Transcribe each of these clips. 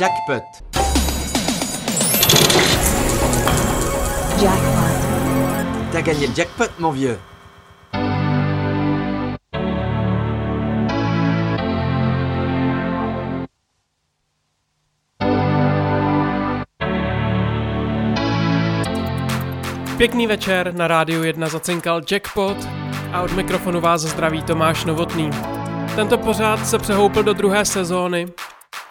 Jackpot. Jackpot. T'as gagné le jackpot, mon vieux. Pěkný večer, na rádiu 1 zacinkal Jackpot a od mikrofonu vás zdraví Tomáš Novotný. Tento pořád se přehoupil do druhé sezóny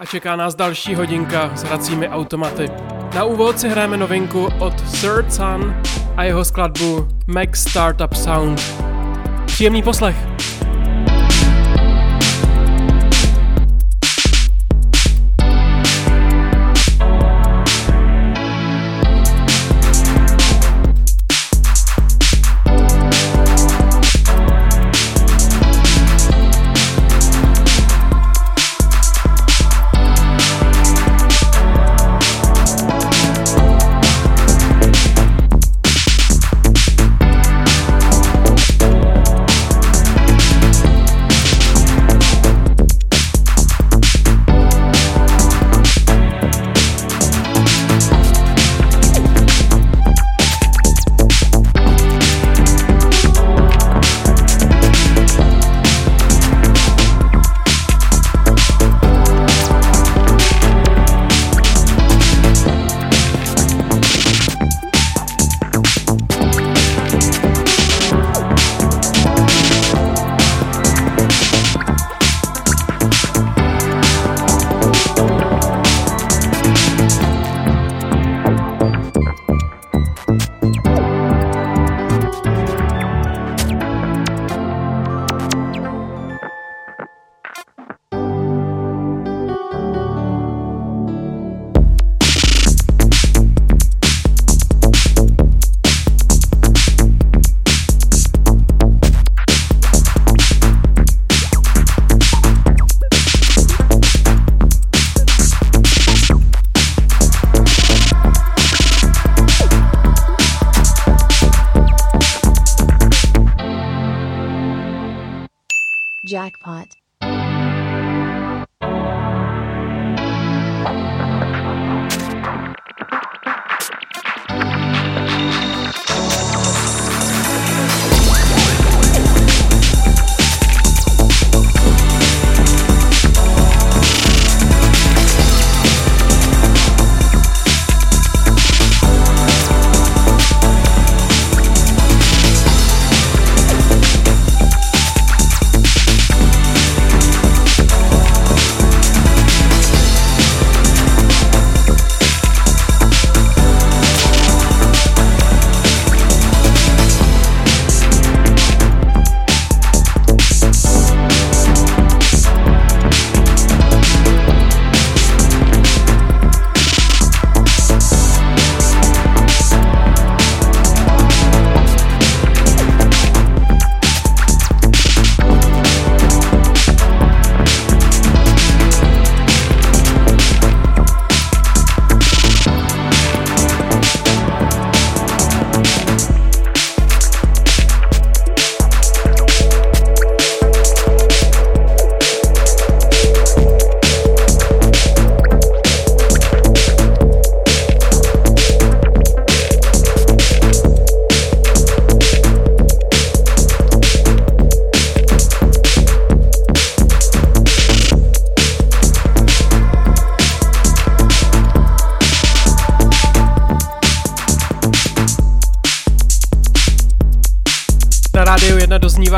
a čeká nás další hodinka s hracími automaty. Na úvod si hrajeme novinku od Third Sun a jeho skladbu Max Startup Sound. Příjemný poslech!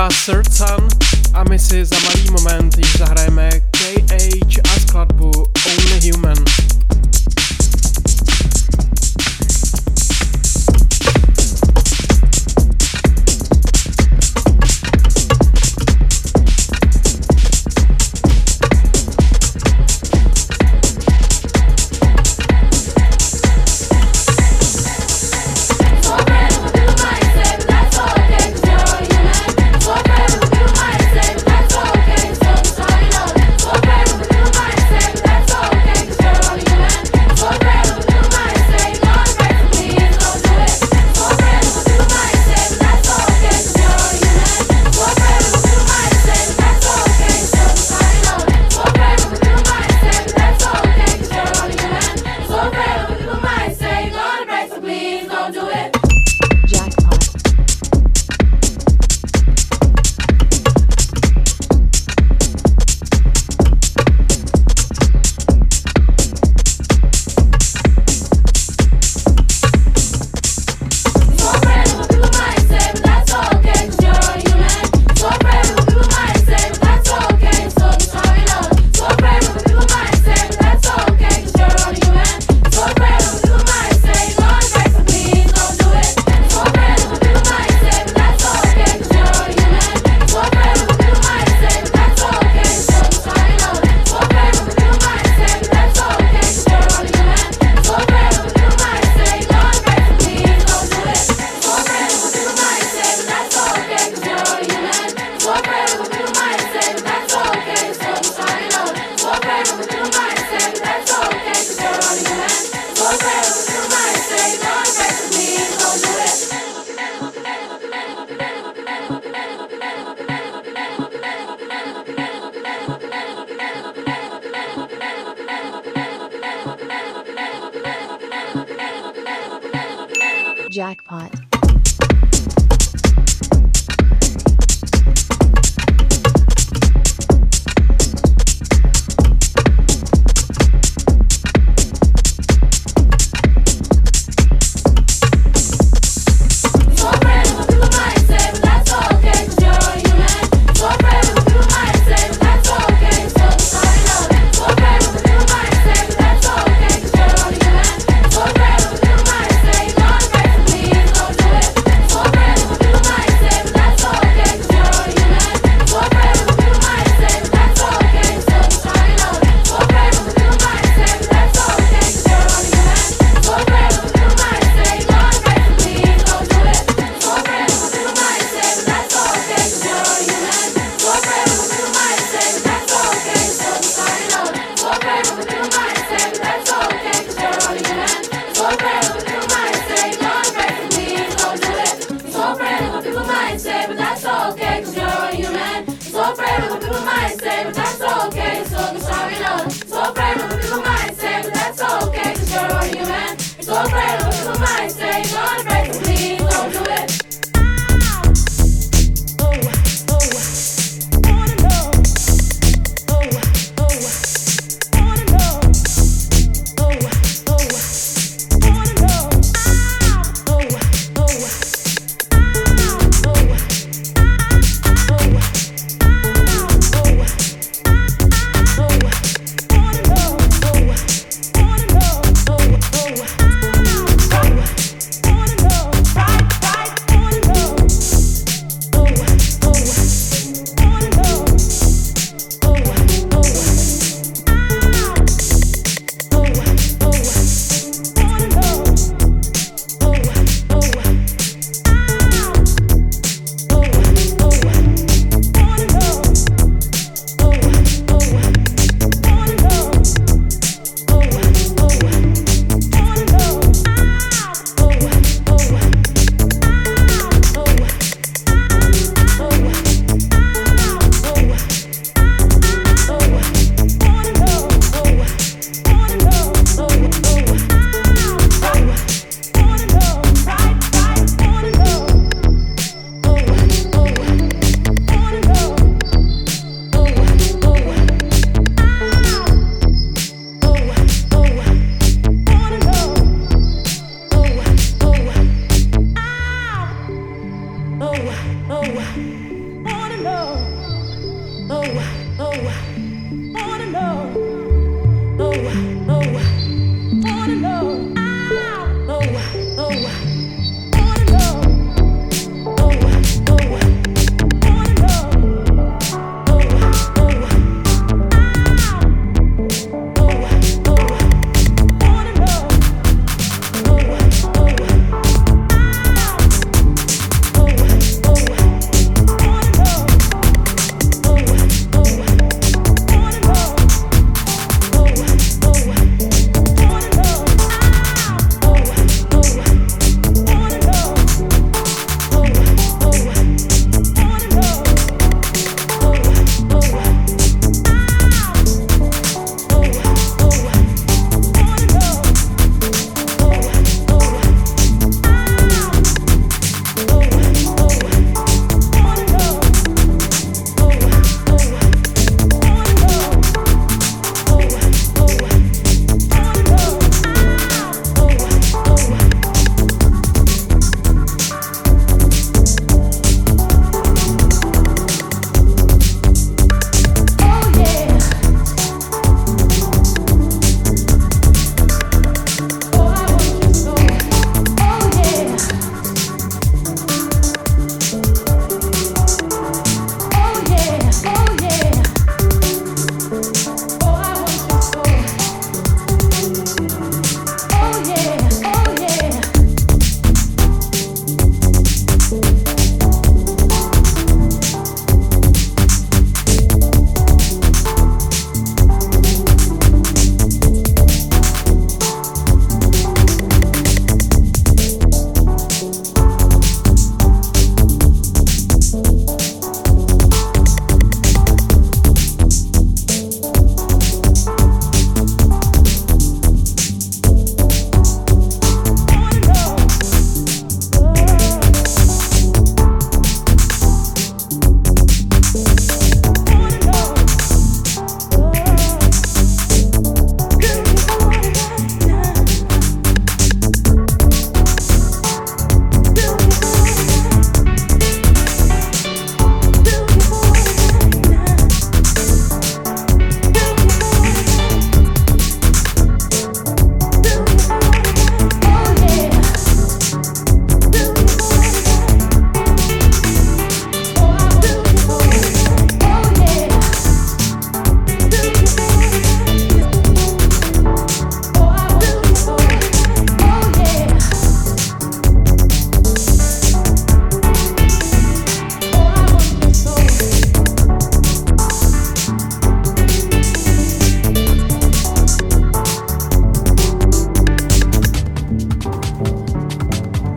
1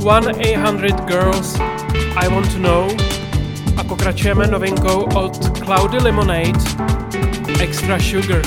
1-800 Girls I Want to Know a pokračujeme novinkou od Cloudy Lemonade Extra Sugar.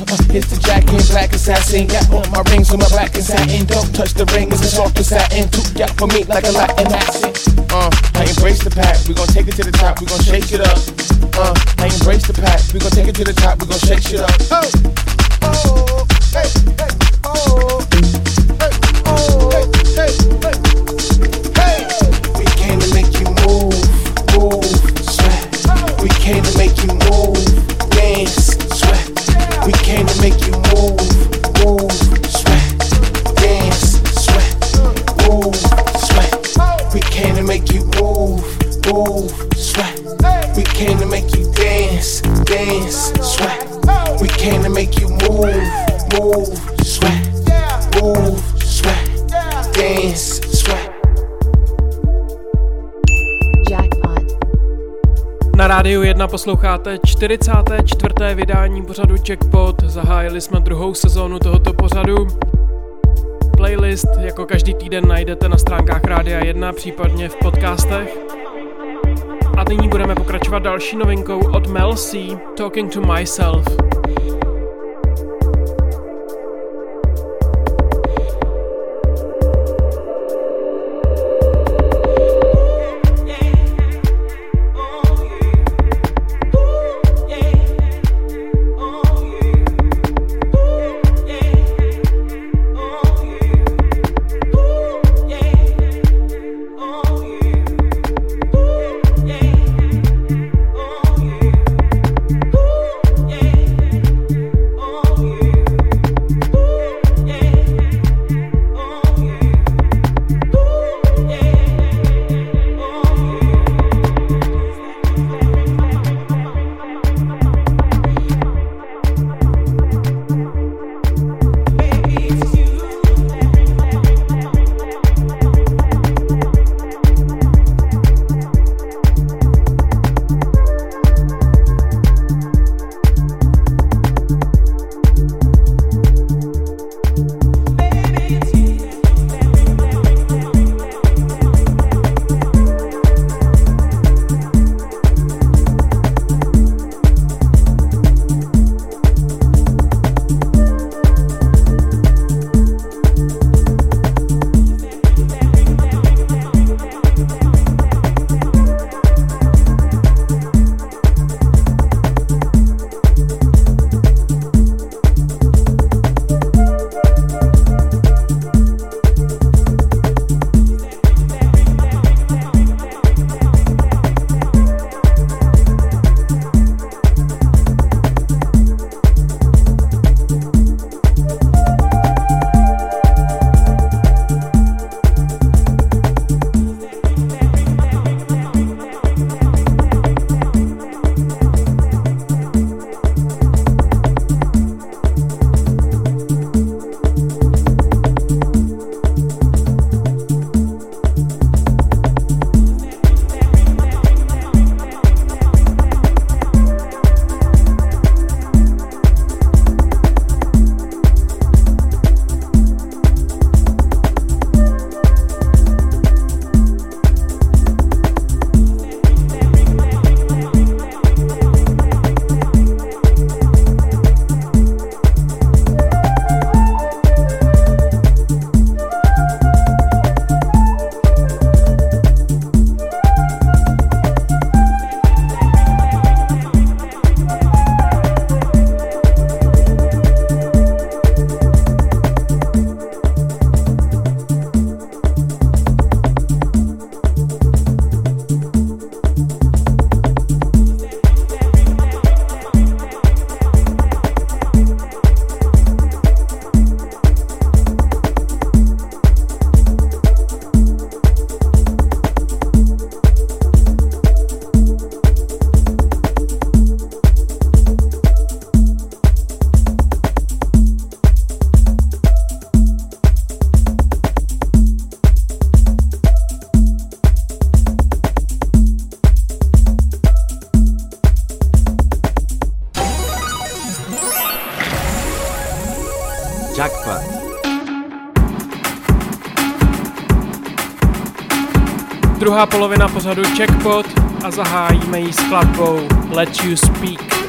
It's the jacket, black assassin. Got on my rings with my black and satin. Don't touch the ring, it's a soft satin. Two got for me like a Latin accent. Uh, I embrace the pack, we gon' take it to the top, we gon' shake it up. Uh, I embrace the pack, we gon' take it to the top, we gon' shake shit up. Oh, oh, hey, hey, oh, hey, oh, hey, hey, hey. We came to make you move, move, sweat. We came to make you move, make you rádiu 1 posloucháte 44. vydání pořadu Jackpot. Zahájili jsme druhou sezónu tohoto pořadu. Playlist jako každý týden najdete na stránkách Rádia 1, případně v podcastech. A nyní budeme pokračovat další novinkou od Mel C, Talking to Myself. Jackpot. Druhá polovina pořadu jackpot a zahájíme ji skladbou Let You Speak.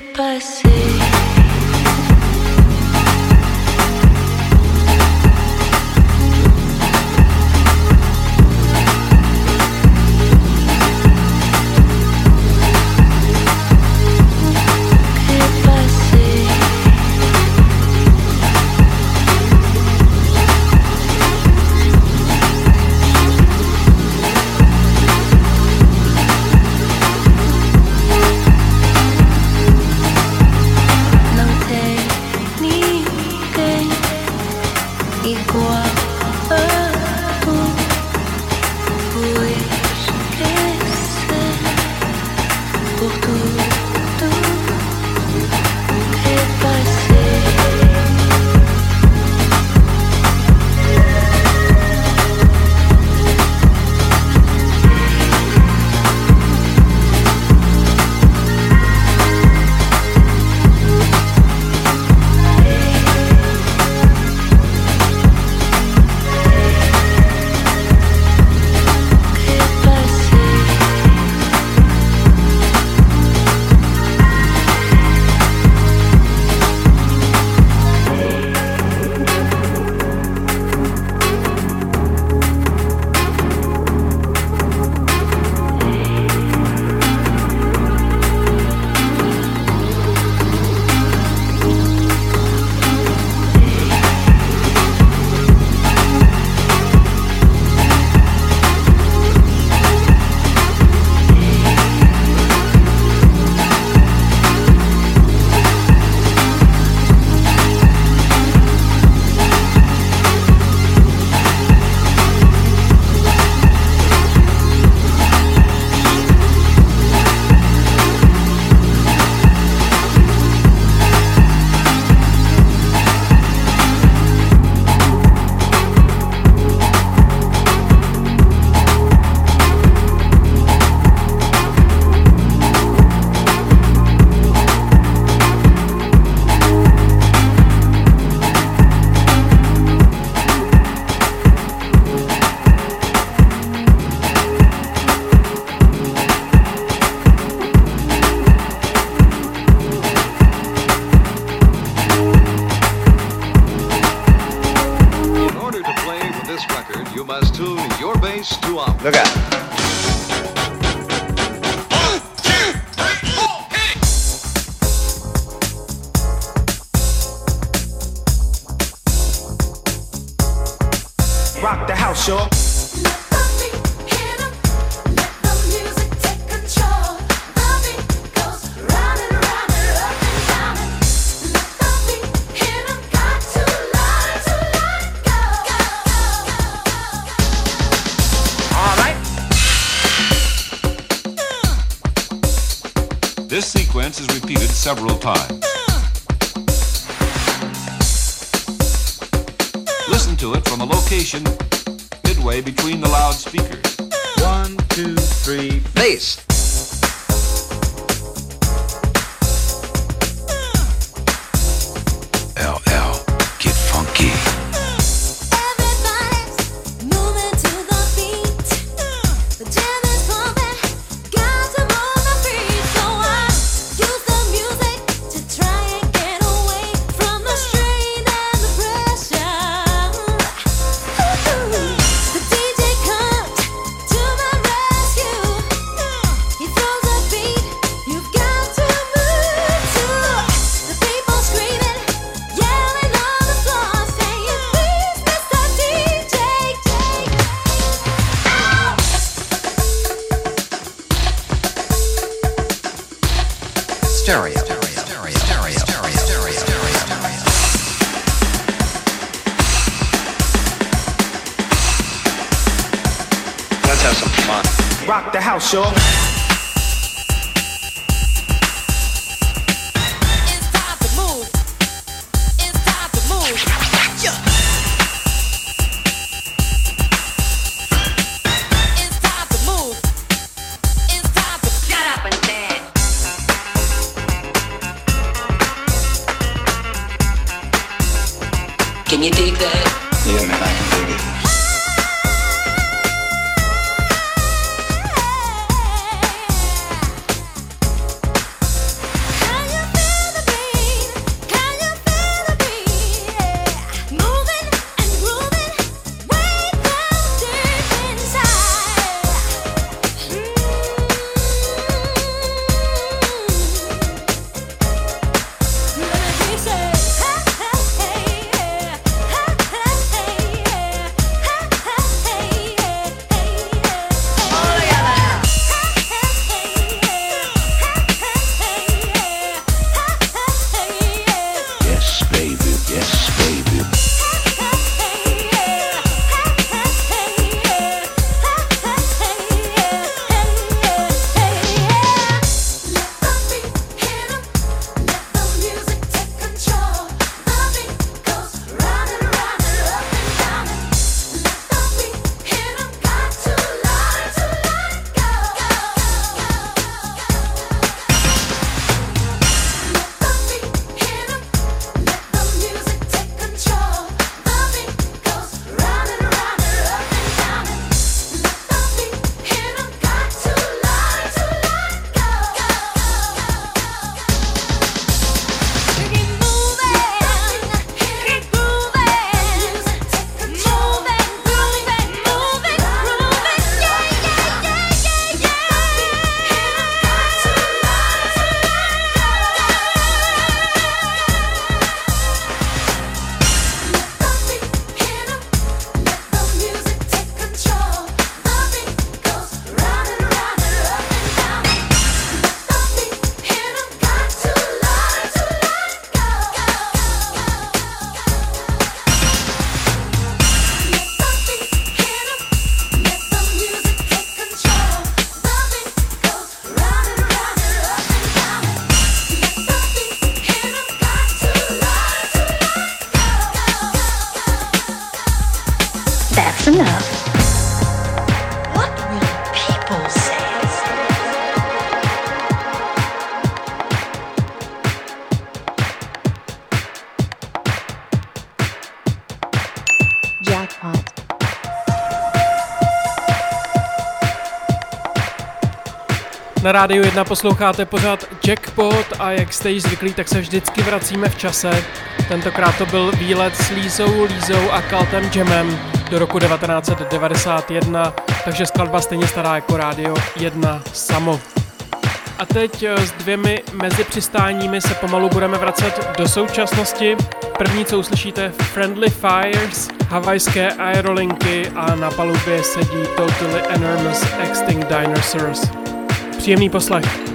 passé. Several times. Listen to it from a location midway between the loudspeakers. Na rádiu 1 posloucháte pořád Jackpot a jak jste již zvyklí, tak se vždycky vracíme v čase. Tentokrát to byl výlet s Lízou, Lízou a Kaltem Jamem do roku 1991, takže skladba stejně stará jako rádio 1 samo. A teď eh, s dvěmi mezipřistáními se pomalu budeme vracet do současnosti. První, co uslyšíte, Friendly Fires, havajské aerolinky a na palubě sedí Totally Enormous Extinct Dinosaurs. Příjemný poslech.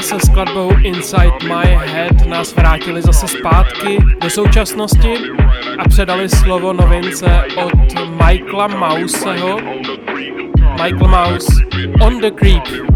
Se skladbou Inside My Head nás vrátili zase zpátky do současnosti a předali slovo novince od Michaela Mouseho. Michael Mouse On The Creep.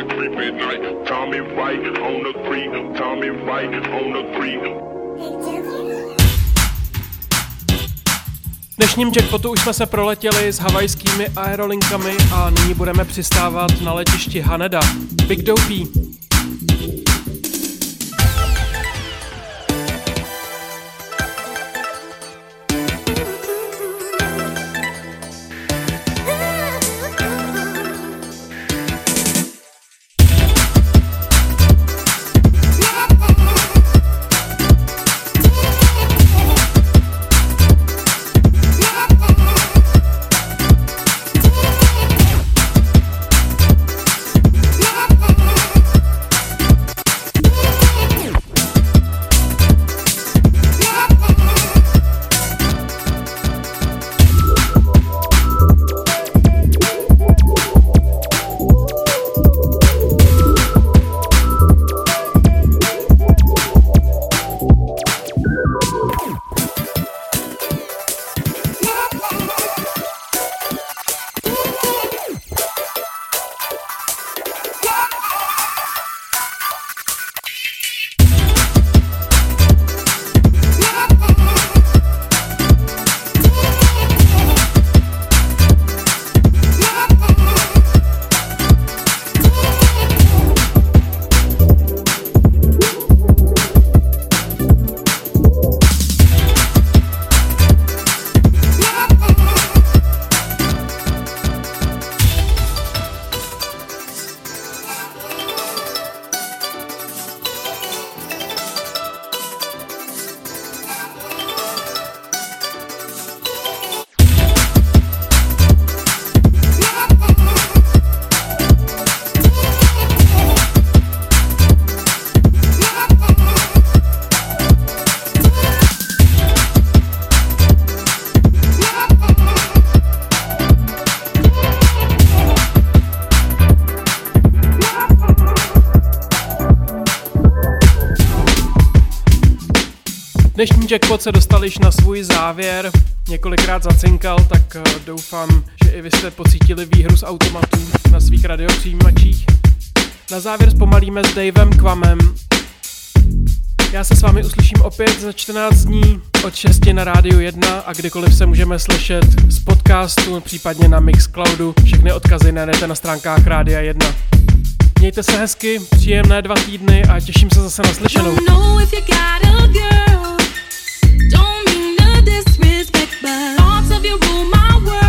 I creep at night. Tommy right on the creep. Tommy right on the creep. V dnešním jackpotu už jsme se proletěli s havajskými aerolinkami a nyní budeme přistávat na letišti Haneda. Big Dopey. Jackpot se dostal již na svůj závěr, několikrát zacinkal, tak eh, doufám, že i vy jste pocítili výhru z automatů na svých radiopřijímačích. Na závěr zpomalíme s Davem Kvamem. Já se s vámi uslyším opět za 14 dní od 6 na rádiu 1 a kdykoliv se můžeme slyšet z podcastu, případně na Mixcloudu. Všechny odkazy najdete na stránkách Rádia 1. Mějte se hezky, příjemné dva týdny a těším se zase na slyšenou. Don't mean no disrespect, but thoughts of you rule my world.